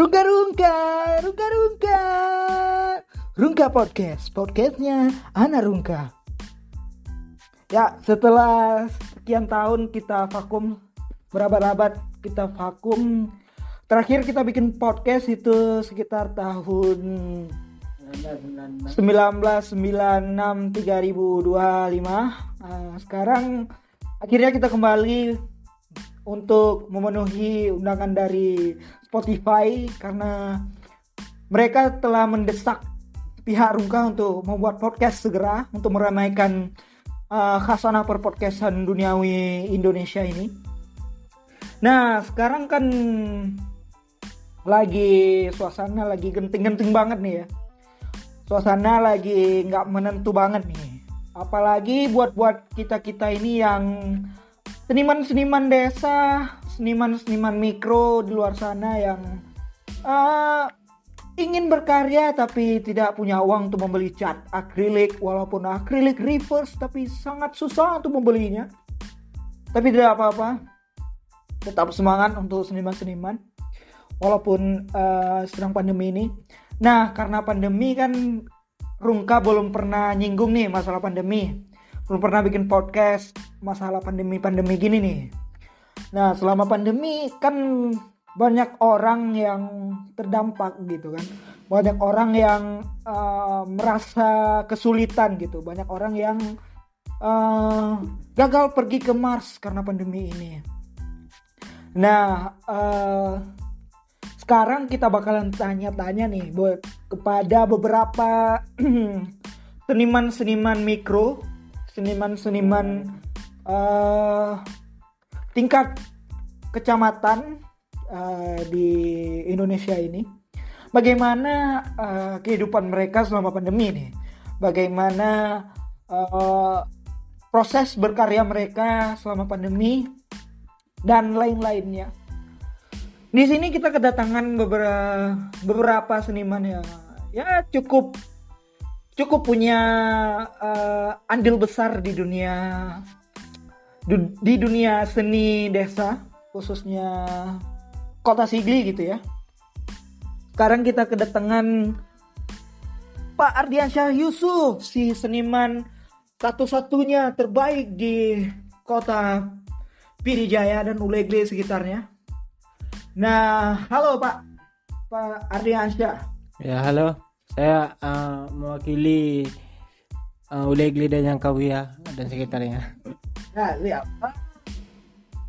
Rungka Rungka, Rungka Rungka, Rungka Podcast, podcastnya Ana Rungka. Ya, setelah sekian tahun kita vakum, berabad-abad kita vakum, terakhir kita bikin podcast itu sekitar tahun 1996 3025. Nah, sekarang akhirnya kita kembali untuk memenuhi undangan dari Spotify karena mereka telah mendesak pihak Rungka untuk membuat podcast segera untuk meramaikan uh, khasanah perpodcastan duniawi Indonesia ini. Nah, sekarang kan lagi suasana lagi genting-genting banget nih ya. Suasana lagi nggak menentu banget nih. Apalagi buat-buat kita-kita ini yang seniman-seniman desa, seniman-seniman mikro di luar sana yang uh, ingin berkarya tapi tidak punya uang untuk membeli cat akrilik walaupun akrilik reverse tapi sangat susah untuk membelinya. Tapi tidak apa-apa. Tetap semangat untuk seniman-seniman walaupun uh, sedang pandemi ini. Nah, karena pandemi kan Rungka belum pernah nyinggung nih masalah pandemi belum pernah bikin podcast masalah pandemi-pandemi gini nih. Nah, selama pandemi kan banyak orang yang terdampak gitu kan. Banyak orang yang uh, merasa kesulitan gitu. Banyak orang yang uh, gagal pergi ke Mars karena pandemi ini. Nah, uh, sekarang kita bakalan tanya-tanya nih buat kepada beberapa seniman-seniman mikro seniman-seniman uh, tingkat kecamatan uh, di Indonesia ini. Bagaimana uh, kehidupan mereka selama pandemi ini? Bagaimana uh, proses berkarya mereka selama pandemi dan lain-lainnya. Di sini kita kedatangan beberapa beberapa seniman yang ya cukup cukup punya uh, andil besar di dunia du, di dunia seni desa khususnya kota Sigli gitu ya. Sekarang kita kedatangan Pak Ardiansyah Yusuf si seniman satu-satunya terbaik di kota Pirijaya dan Ulegle sekitarnya. Nah, halo Pak Pak Ardiansyah. Ya, halo saya uh, mewakili uh, Ulegli dan yang Kawia dan sekitarnya. Nah, lihat.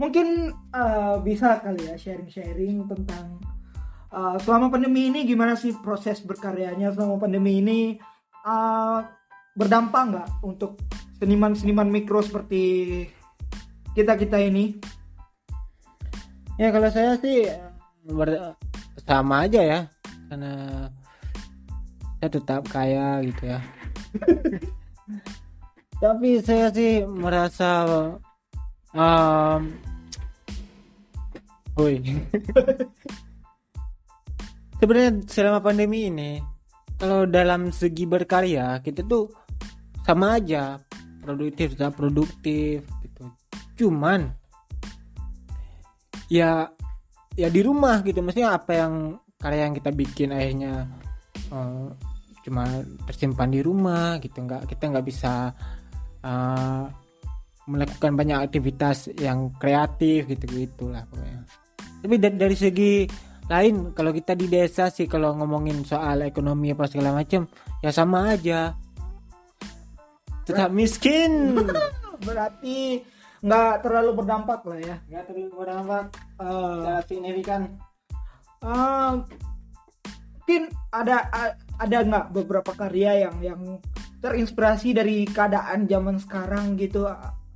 Mungkin uh, bisa kali ya sharing-sharing tentang uh, selama pandemi ini gimana sih proses berkaryanya selama pandemi ini uh, berdampak nggak untuk seniman-seniman mikro seperti kita kita ini? Ya kalau saya sih sama aja ya karena saya tetap kaya gitu ya tapi saya sih merasa um, Woi. sebenarnya selama pandemi ini kalau dalam segi berkarya kita tuh sama aja. Produktif tetap produktif gitu. Cuman ya ya di rumah gitu. Maksudnya apa yang karya yang kita bikin akhirnya uh, cuma tersimpan di rumah gitu. Nggak kita nggak bisa uh, melakukan banyak aktivitas yang kreatif gitu gitulah pokoknya. Tapi dari, dari segi lain kalau kita di desa sih kalau ngomongin soal ekonomi apa segala macam ya sama aja. Tetap miskin. Berarti nggak terlalu berdampak lah ya. Nggak terlalu berdampak. Uh, signifikan uh, mungkin ada ada nggak beberapa karya yang yang terinspirasi dari keadaan zaman sekarang gitu.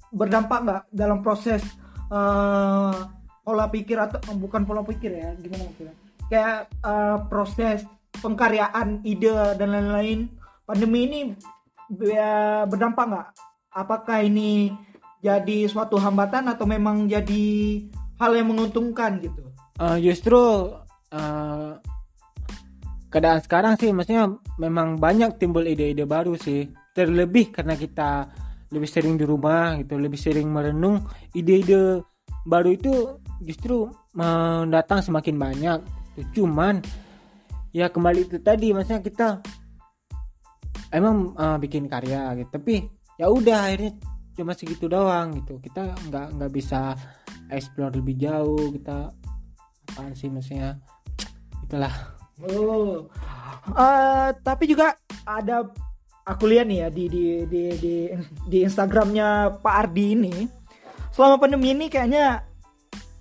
Berdampak nggak dalam proses uh, pola pikir atau bukan pola pikir ya gimana maksudnya? Kayak uh, proses pengkaryaan ide dan lain-lain. Pandemi ini ya, berdampak nggak? Apakah ini jadi suatu hambatan atau memang jadi hal yang menguntungkan gitu? Uh, justru uh, keadaan sekarang sih maksudnya memang banyak timbul ide-ide baru sih. Terlebih karena kita lebih sering di rumah gitu lebih sering merenung ide-ide baru itu justru mendatang semakin banyak. Cuman ya kembali itu tadi maksudnya kita emang uh, bikin karya gitu. Tapi ya udah akhirnya cuma segitu doang gitu. Kita nggak nggak bisa explore lebih jauh kita apaan sih maksudnya itulah oh. Uh, tapi juga ada aku lihat nih ya di di di di, di Instagramnya Pak Ardi ini selama pandemi ini kayaknya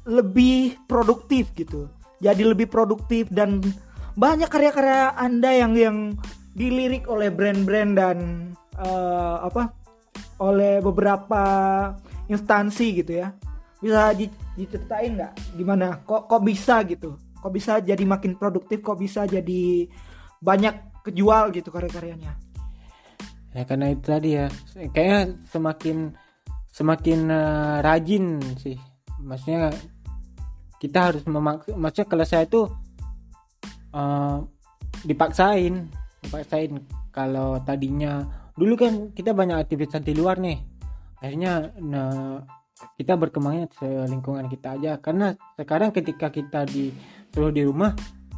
lebih produktif gitu. Jadi lebih produktif dan banyak karya-karya anda yang yang dilirik oleh brand-brand dan uh, apa oleh beberapa instansi gitu ya. Bisa diceritain nggak gimana? Kok kok bisa gitu kok bisa jadi makin produktif kok bisa jadi banyak kejual gitu karya-karyanya? Ya karena itu tadi ya. Kayaknya semakin semakin uh, rajin sih. Maksudnya kita harus memak maksudnya kalau saya itu uh, dipaksain dipaksain kalau tadinya dulu kan kita banyak aktivitas di luar nih. Akhirnya nah, kita berkembangnya selingkungan kita aja. Karena sekarang ketika kita di selalu di rumah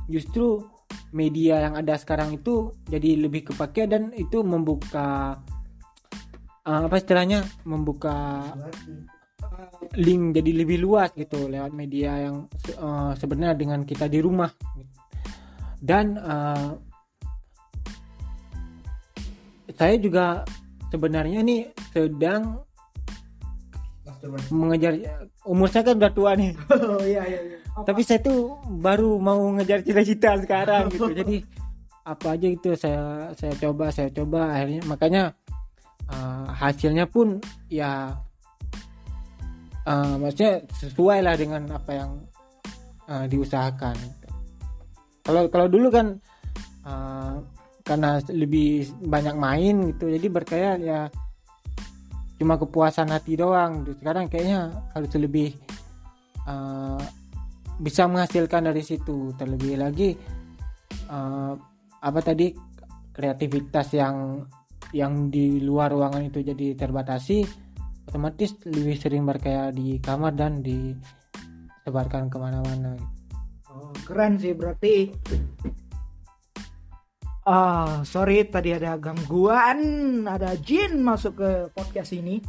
justru media yang ada sekarang itu jadi lebih kepake dan itu membuka uh, apa istilahnya membuka link jadi lebih luas gitu lewat media yang uh, sebenarnya dengan kita di rumah dan uh, saya juga sebenarnya nih sedang mengejar umur saya kan udah tua nih. Oh iya iya. Tapi saya tuh baru mau ngejar cita-cita sekarang gitu. Jadi apa aja itu saya saya coba saya coba akhirnya makanya uh, hasilnya pun ya uh, maksudnya sesuai lah dengan apa yang uh, diusahakan. Kalau kalau dulu kan uh, karena lebih banyak main gitu jadi berkaya ya cuma kepuasan hati doang sekarang kayaknya harus lebih uh, bisa menghasilkan dari situ. Terlebih lagi uh, apa tadi kreativitas yang yang di luar ruangan itu jadi terbatasi otomatis lebih sering berkaya di kamar dan disebarkan ke mana-mana. Oh, keren sih berarti Ah, sorry tadi ada gangguan, ada jin masuk ke podcast ini.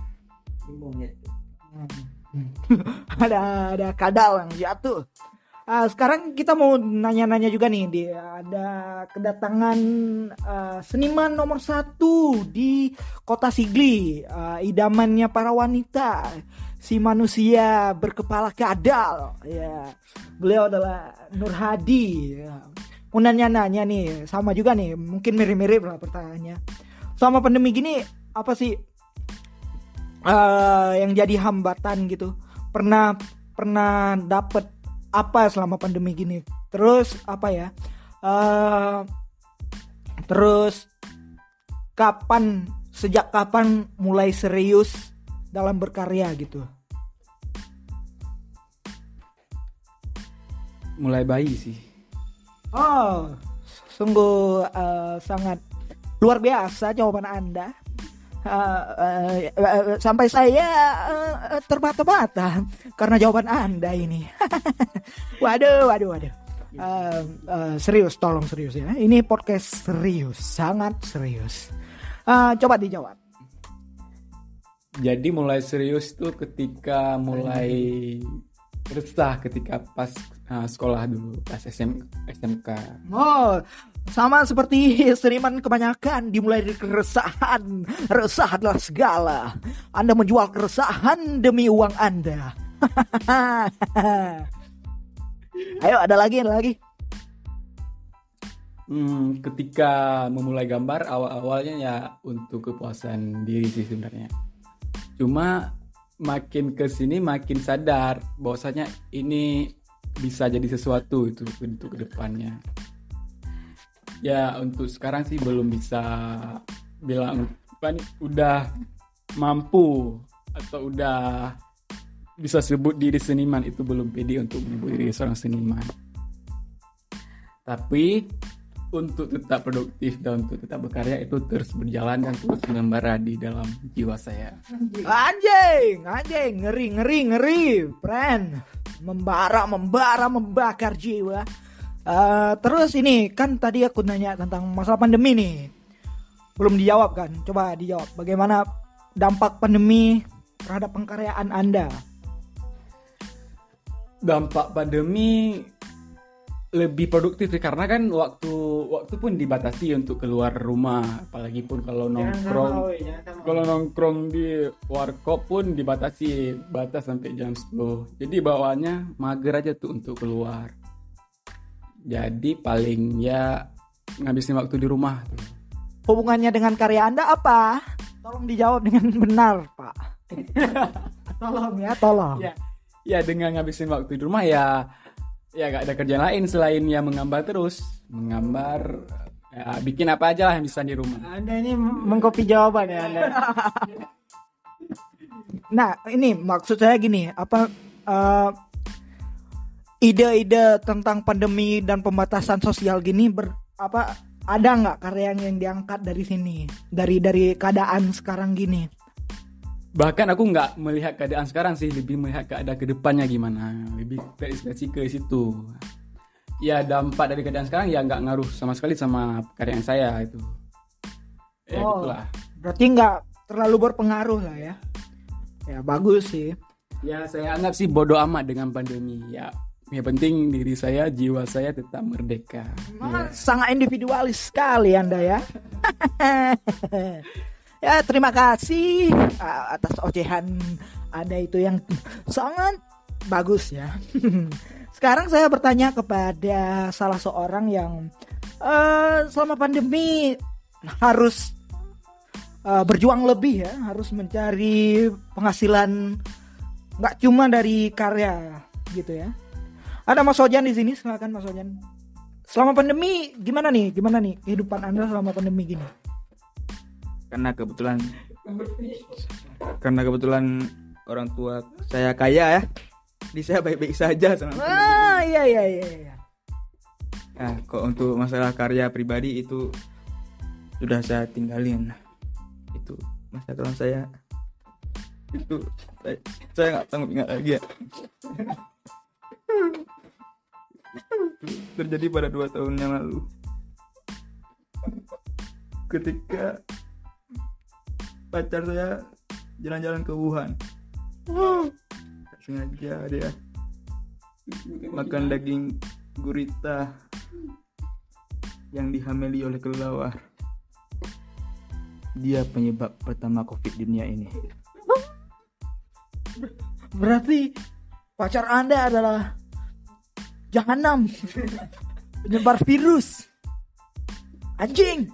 ada ada kadal yang jatuh. Uh, sekarang kita mau nanya-nanya juga nih, di, ada kedatangan uh, seniman nomor satu di kota Sigli, uh, idamannya para wanita, si manusia berkepala kadal. Ya, beliau adalah Nur Hadi. Ya mau nanya-nanya nih sama juga nih mungkin mirip-mirip lah pertanyaannya sama pandemi gini apa sih uh, yang jadi hambatan gitu. Pernah pernah dapet apa selama pandemi gini? Terus apa ya? Uh, terus kapan sejak kapan mulai serius dalam berkarya gitu? Mulai bayi sih. Oh, sungguh uh, sangat luar biasa jawaban Anda. Uh, uh, uh, sampai saya uh, terbata-bata karena jawaban Anda ini. waduh, waduh, waduh. Uh, uh, serius, tolong serius ya. Ini podcast serius, sangat serius. Uh, coba dijawab. Jadi mulai serius tuh ketika mulai resah ketika pas uh, sekolah dulu pas SM, SMK. Oh, sama seperti seriman kebanyakan dimulai dari keresahan. Resah adalah segala. Anda menjual keresahan demi uang Anda. Ayo ada lagi, ada lagi. Hmm, ketika memulai gambar awal-awalnya ya untuk kepuasan diri sih sebenarnya. Cuma makin ke sini makin sadar bahwasanya ini bisa jadi sesuatu itu untuk ke depannya ya untuk sekarang sih belum bisa bilang apa nih udah mampu atau udah bisa sebut diri seniman itu belum pede untuk menyebut diri seorang seniman tapi untuk tetap produktif dan untuk tetap berkarya itu terus berjalan dan terus mengembara di dalam jiwa saya. Anjing, anjing, ngeri, ngeri, ngeri, friend, membara, membara, membakar jiwa. Eh, terus ini kan tadi aku nanya tentang masalah pandemi nih. Belum dijawab kan? Coba dijawab. Bagaimana dampak pandemi terhadap pengkaryaan Anda? dampak pandemi lebih produktif sih, karena kan waktu waktu pun dibatasi untuk keluar rumah apalagi pun kalau nongkrong kalau nongkrong di warkop pun dibatasi batas sampai jam 10 jadi bawaannya mager aja tuh untuk keluar jadi paling ya ngabisin waktu di rumah. Hubungannya dengan karya Anda apa? Tolong dijawab dengan benar, Pak. tolong ya, tolong. ya ya dengan ngabisin waktu di rumah ya ya gak ada kerjaan lain selain ya menggambar terus menggambar ya, bikin apa aja lah yang bisa di rumah Anda ini mengkopi jawaban ya Anda. Nah, ini maksud saya gini, apa eh, ide-ide tentang pandemi dan pembatasan sosial gini ber apa ada nggak karya yang diangkat dari sini? Dari dari keadaan sekarang gini? Bahkan aku nggak melihat keadaan sekarang sih lebih melihat keadaan ke depannya gimana. Lebih terinspirasi ke situ. Ya dampak dari keadaan sekarang ya nggak ngaruh sama sekali sama karyaan saya itu. Ya Oh. gitulah. berarti nggak terlalu berpengaruh lah ya? Ya bagus sih. Ya saya anggap sih bodoh amat dengan pandemi. Ya yang penting diri saya jiwa saya tetap merdeka. Wah, sangat individualis sekali anda ya. Ya terima kasih uh, atas ocehan anda itu yang sangat bagus ya. Sekarang saya bertanya kepada salah seorang yang eh, selama pandemi harus eh, berjuang lebih ya harus mencari penghasilan nggak cuma dari karya gitu ya ada Mas Ojan di sini silakan Mas Ojan. Selama pandemi gimana nih? Gimana nih kehidupan anda selama pandemi gini? Karena kebetulan karena kebetulan orang tua saya kaya ya. Di saya baik-baik saja sama ah iya iya iya iya. Nah, kok untuk masalah karya pribadi itu sudah saya tinggalin. Itu masa kelam saya. Itu saya nggak sanggup ingat lagi ya terjadi pada dua tahun yang lalu. Ketika pacar saya jalan-jalan ke Wuhan. Sengaja dia makan daging gurita yang dihamili oleh kelelawar. Dia penyebab pertama covid dunia ini. Berarti pacar anda adalah jahanam. Penyebar virus. Anjing.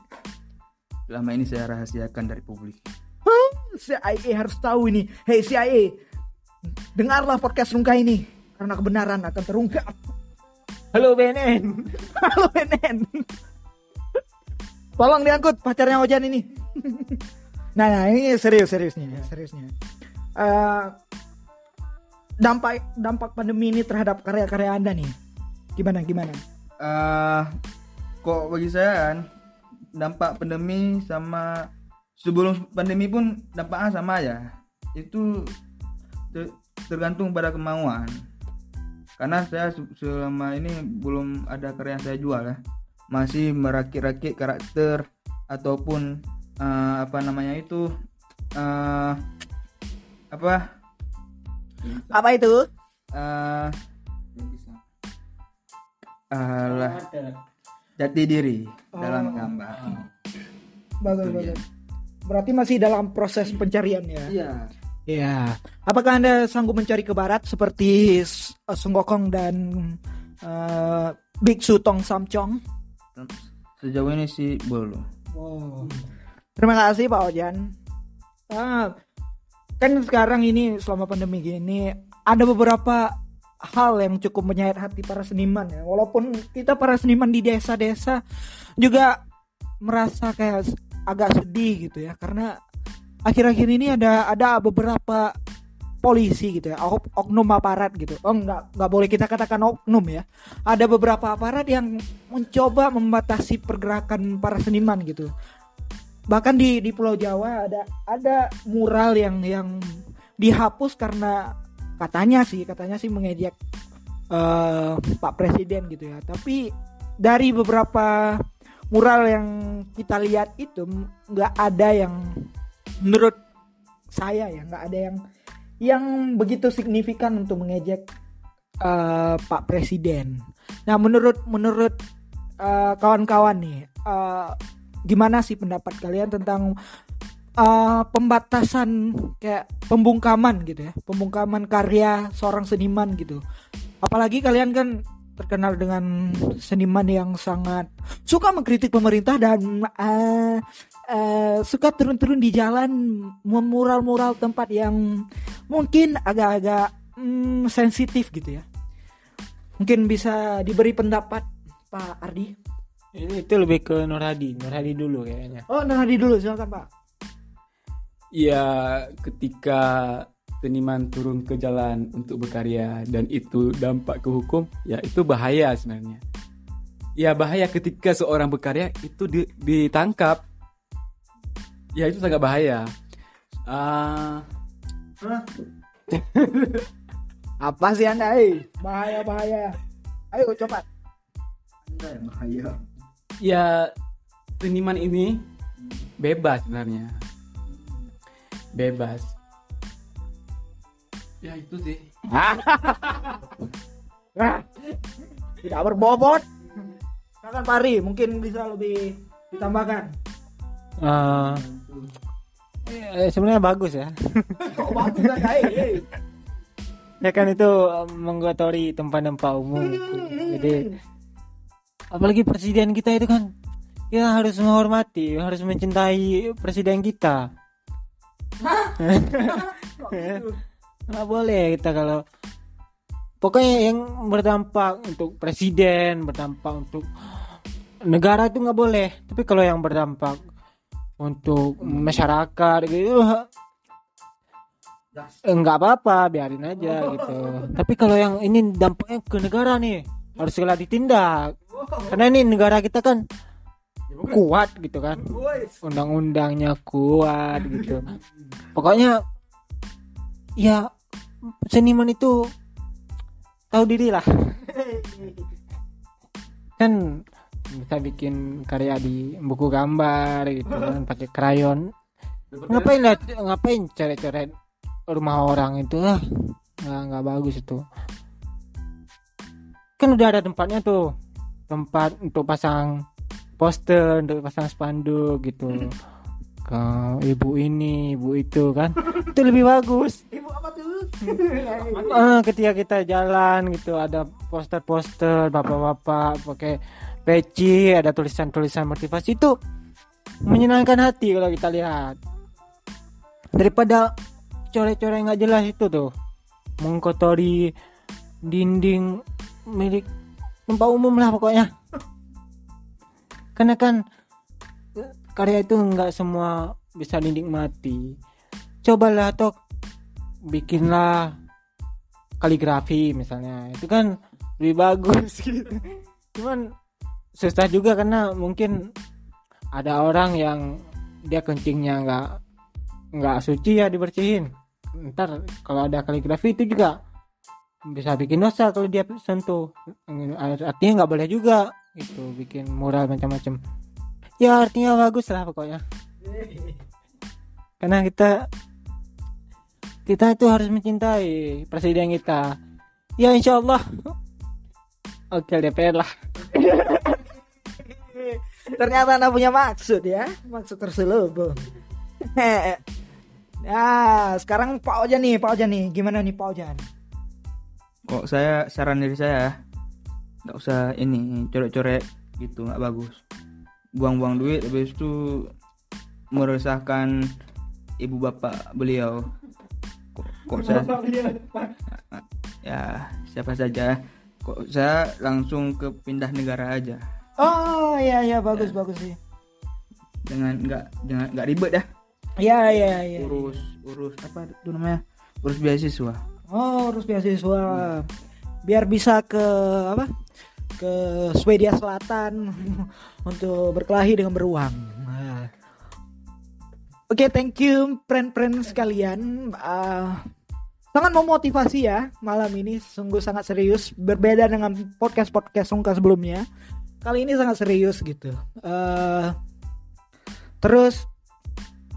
Selama ini saya rahasiakan dari publik. Huh, CIA harus tahu ini. Hei CIA dengarlah podcast Rungka ini. Karena kebenaran akan terungkap. Halo BNN. halo NN tolong diangkut pacarnya Ojan ini. Nah, nah ini serius seriusnya seriusnya Eh, dampak dampak pandemi ini terhadap karya-karya anda nih gimana gimana? Eh kok bagi saya kan dampak pandemi sama sebelum pandemi pun dampaknya sama ya itu ter- tergantung pada kemauan. Karena saya se- selama ini belum ada karya yang saya jual ya. Masih merakit-rakit karakter ataupun eh, apa namanya itu eh apa? Apa itu? Eh alah jati diri dalam Oh. gambar bagus Itu dia. bagus berarti masih dalam proses pencarian ya iya Ya, apakah anda sanggup mencari ke barat seperti S- eh, dan eh, Biksu Tong Samcong? sejauh ini sih belum Wow. Terima kasih Pak Ojan. Ah, kan sekarang ini selama pandemi gini ada beberapa hal yang cukup menyayat hati para seniman ya. Walaupun kita para seniman di desa-desa juga merasa kayak agak sedih gitu ya. Karena akhir-akhir ini ada ada beberapa polisi gitu ya ok- oknum aparat gitu. Oh nggak nggak boleh kita katakan oknum ya. Ada beberapa aparat yang mencoba membatasi pergerakan para seniman gitu. Bahkan di di Pulau Jawa ada ada mural yang yang dihapus karena katanya sih katanya sih mengejek eh, Pak Presiden gitu ya. Tapi dari beberapa mural yang kita lihat itu nggak ada yang menurut saya ya nggak ada yang yang begitu signifikan untuk mengejek eh, Pak Presiden. Nah menurut menurut eh, kawan-kawan nih eh, gimana sih pendapat kalian tentang eh, pembatasan kayak pembungkaman gitu ya. Pembungkaman karya seorang seniman gitu. Apalagi kalian kan terkenal dengan seniman yang sangat suka mengkritik pemerintah dan eh, eh, suka turun-turun di jalan memural-mural tempat yang mungkin agak-agak mm, sensitif gitu ya. Mungkin bisa diberi pendapat Pak Ardi. Ini itu lebih ke Nur Hadi, Nur Hadi dulu kayaknya. oh Nur Hadi dulu. Silakan Pak Ya ketika seniman turun ke jalan untuk berkarya dan itu dampak ke hukum, ya itu bahaya sebenarnya. Ya bahaya ketika seorang berkarya itu di- ditangkap. Ya itu sangat bahaya. Ah, apa sih anda eh bahaya bahaya ayo cepat Anda yang bahaya. ya seniman ini bebas sebenarnya. Bebas. Ya itu sih. Nah, tidak berbobot. Silakan Pari, mungkin bisa lebih ditambahkan. Eh, eh, sebenarnya bagus ya. Kok bagus kan, hey, ya kan itu eh, menggotori tempat-tempat umum gitu. Jadi apalagi presiden kita itu kan kita harus menghormati, harus mencintai presiden kita. Nggak boleh kita kalau pokoknya yang berdampak untuk presiden, berdampak untuk negara itu nggak boleh. Tapi kalau yang berdampak untuk masyarakat gitu enggak apa-apa biarin aja gitu. Tapi kalau yang ini dampaknya ke negara nih harus segera ditindak. Karena ini negara kita kan kuat gitu kan. Undang-undangnya kuat gitu. Pokoknya ya seniman itu tahu diri lah. Kan bisa bikin karya di buku gambar gitu kan pakai krayon. Ngapain lah ngapain coret-coret rumah orang itu ah nggak nggak bagus itu. Kan udah ada tempatnya tuh. Tempat untuk pasang poster untuk pasang spanduk gitu. Ke ibu ini ibu itu kan. Itu lebih bagus. Ibu apa tuh? Ah, ketika kita jalan gitu ada poster-poster bapak-bapak pakai peci ada tulisan-tulisan motivasi itu menyenangkan hati kalau kita lihat. Daripada coret-coret nggak jelas itu tuh. Mengkotori dinding milik tempat umum lah pokoknya karena kan karya itu nggak semua bisa dinikmati. Cobalah toh bikinlah kaligrafi misalnya. Itu kan lebih bagus gitu. Cuman susah juga karena mungkin ada orang yang dia kencingnya nggak nggak suci ya dibersihin. Ntar kalau ada kaligrafi itu juga bisa bikin dosa kalau dia sentuh. Artinya nggak boleh juga itu bikin mural macam-macam. Ya artinya bagus lah pokoknya. Karena kita kita itu harus mencintai presiden kita. Ya insya Allah oke DPR lah. Ternyata anda punya maksud ya, maksud terselubung. Nah, sekarang Pak Ojan nih, Pak Ojan nih, gimana nih Pak Ojan? Kok saya saran dari saya nggak usah ini coret-coret gitu nggak bagus. Buang-buang duit habis itu meresahkan ibu bapak beliau. Kok, kok saya ya siapa saja. Kok saya langsung ke pindah negara aja. Oh iya iya bagus bagus sih. jangan nggak jangan nggak ribet dah. Iya iya iya. urus urus apa itu namanya? Urus beasiswa. Oh harus beasiswa biar bisa ke apa? Ke Swedia Selatan untuk berkelahi dengan beruang. Nah. Oke, thank you friend-friend sekalian. Ah, sangat memotivasi ya malam ini sungguh sangat serius berbeda dengan podcast podcast Sungka sebelumnya kali ini sangat serius gitu Eh, terus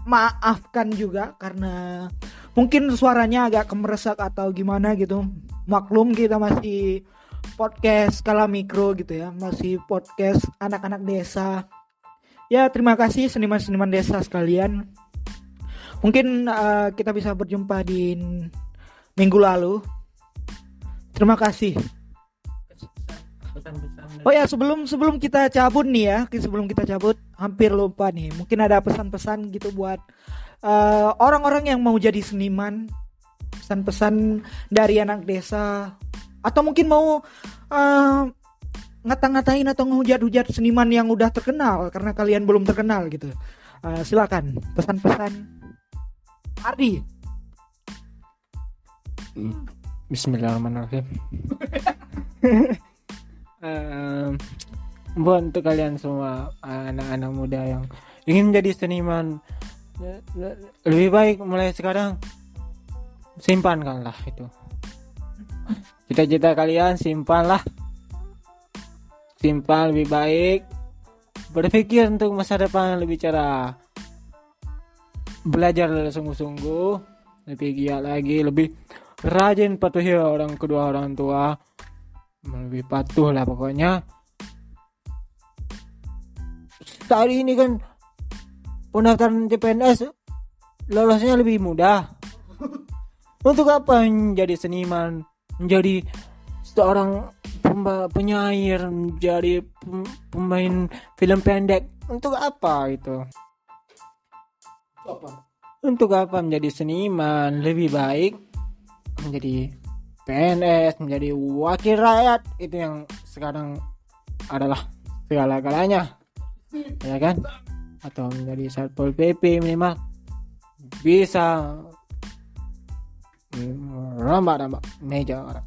maafkan juga karena mungkin suaranya agak kemeresak atau gimana gitu. Maklum kita masih podcast skala mikro gitu ya. Masih podcast anak-anak desa. Ya terima kasih seniman-seniman desa sekalian. Mungkin eh, kita bisa berjumpa di minggu lalu. Terima kasih. Oh ya sebelum sebelum kita cabut nih ya, sebelum kita cabut hampir lupa nih. Mungkin ada pesan-pesan gitu buat eh, orang-orang yang mau jadi seniman, pesan-pesan dari anak desa, atau mungkin mau eh, ngata-ngatain atau ngehujat-hujat seniman yang udah terkenal karena kalian belum terkenal gitu. Eh, silakan pesan-pesan. Ardi. Bismillahirrahmanirrahim. Em, buat untuk kalian semua anak-anak muda yang ingin menjadi seniman le- le- lebih baik mulai sekarang simpankanlah itu. Cita-cita kalian simpanlah. Simpan lebih baik berpikir untuk masa depan lebih cerah belajar sungguh-sungguh lebih giat lagi lebih rajin patuhi orang kedua orang tua lebih patuh lah pokoknya saat ini kan pendaftaran CPNS lolosnya lebih mudah. Untuk apa menjadi seniman menjadi seorang pemba- penyair menjadi pem- pemain film pendek? Untuk apa itu? Untuk apa? Menjadi seniman? Lebih baik menjadi PNS menjadi wakil rakyat. Itu yang sekarang adalah segala-galanya ya kan? Atau menjadi satpol pp minimal. Bisa. Rambak-rambak meja orang.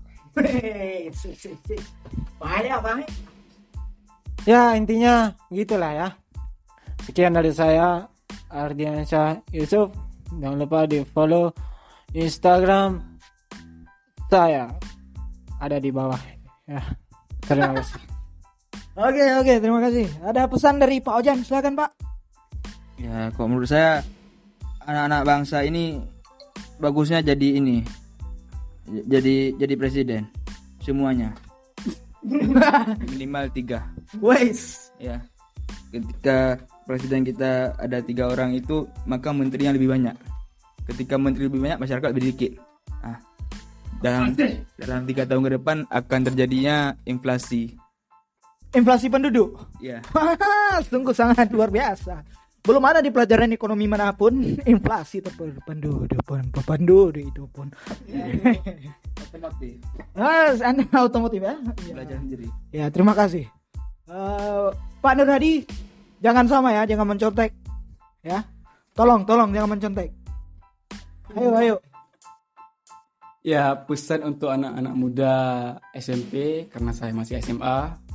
Banyak banget. ya intinya gitulah ya. Sekian dari saya Ardiansyah Yusuf. Jangan lupa di follow Instagram saya. Ada di bawah ya. Terima kasih Oke oke terima kasih. Ada pesan dari Pak Ojan silakan Pak. Ya, kok menurut saya anak-anak bangsa ini bagusnya jadi ini. Jadi jadi presiden semuanya. Minimal tiga. Wes. Ya. Ketika presiden kita ada tiga orang itu, maka menterinya lebih banyak. Ketika menteri lebih banyak, masyarakat lebih sedikit. Ah, dalam dalam tiga tahun ke depan akan terjadinya inflasi. Inflasi penduduk. Ya. Sungguh sangat luar biasa. Belum ada di pelajaran ekonomi mana pun inflasi terpenduduk pun penduduk itu pun. Otomatis. Ah, anda otomotif ya? Iya. Belajar sendiri. Ya, terima kasih. Eh, Pak Nur Hadi, jangan sama ya, jangan mencontek. Ya. Tolong, tolong jangan mencontek. Ayo, ayo. Ya pesan untuk anak-anak muda SMP karena saya masih SMA.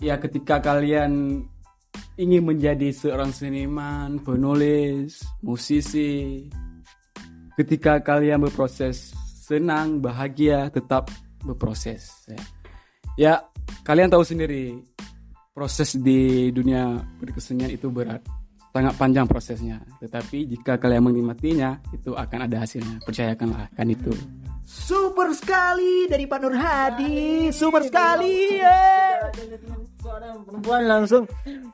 Ya ketika kalian ingin menjadi seorang seniman, penulis, musisi, ketika kalian berproses senang, bahagia, tetap berproses. Ya, ya kalian tahu sendiri proses di dunia berkesenian itu berat, sangat panjang prosesnya. Tetapi jika kalian menikmatinya, itu akan ada hasilnya. Percayakanlah kan itu. Super sekali dari Pak Nur Hadi. Super sekali. ya. Seorang perempuan langsung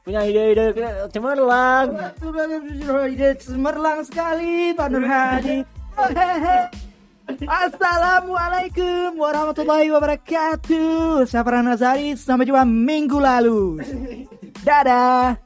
punya ide-ide cemerlang Cemerlang sekali Pak Nur Hadi. Assalamualaikum warahmatullahi wabarakatuh. Saya Farhan Nazari. Sampai jumpa minggu lalu. Dadah.